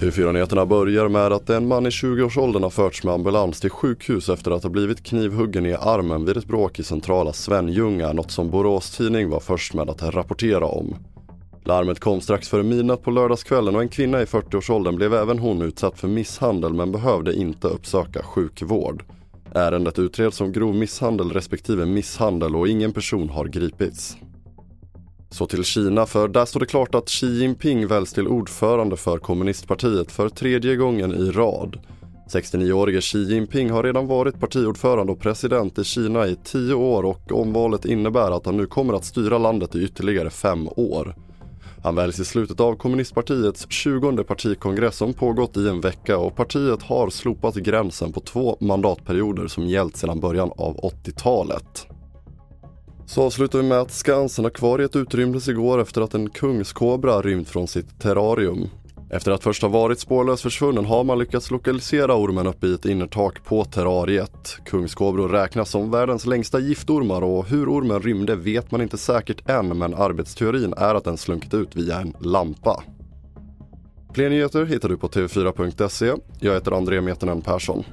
TV4-nyheterna börjar med att en man i 20-årsåldern har förts med ambulans till sjukhus efter att ha blivit knivhuggen i armen vid ett bråk i centrala Svenljunga, något som Borås Tidning var först med att rapportera om. Larmet kom strax före midnatt på lördagskvällen och en kvinna i 40-årsåldern blev även hon utsatt för misshandel men behövde inte uppsöka sjukvård. Ärendet utreds som grov misshandel respektive misshandel och ingen person har gripits. Så till Kina, för där står det klart att Xi Jinping väljs till ordförande för kommunistpartiet för tredje gången i rad. 69-årige Xi Jinping har redan varit partiordförande och president i Kina i tio år och omvalet innebär att han nu kommer att styra landet i ytterligare fem år. Han väljs i slutet av kommunistpartiets 20 partikongress som pågått i en vecka och partiet har slopat gränsen på två mandatperioder som gällt sedan början av 80-talet. Så avslutar vi med att Skansen-akvariet utrymdes igår efter att en kungskobra rymt från sitt terrarium. Efter att först ha varit spårlöst försvunnen har man lyckats lokalisera ormen uppe i ett innertak på terrariet. Kungskobror räknas som världens längsta giftormar och hur ormen rymde vet man inte säkert än men arbetsteorin är att den slunkit ut via en lampa. Fler nyheter hittar du på tv4.se. Jag heter André Metenen Persson.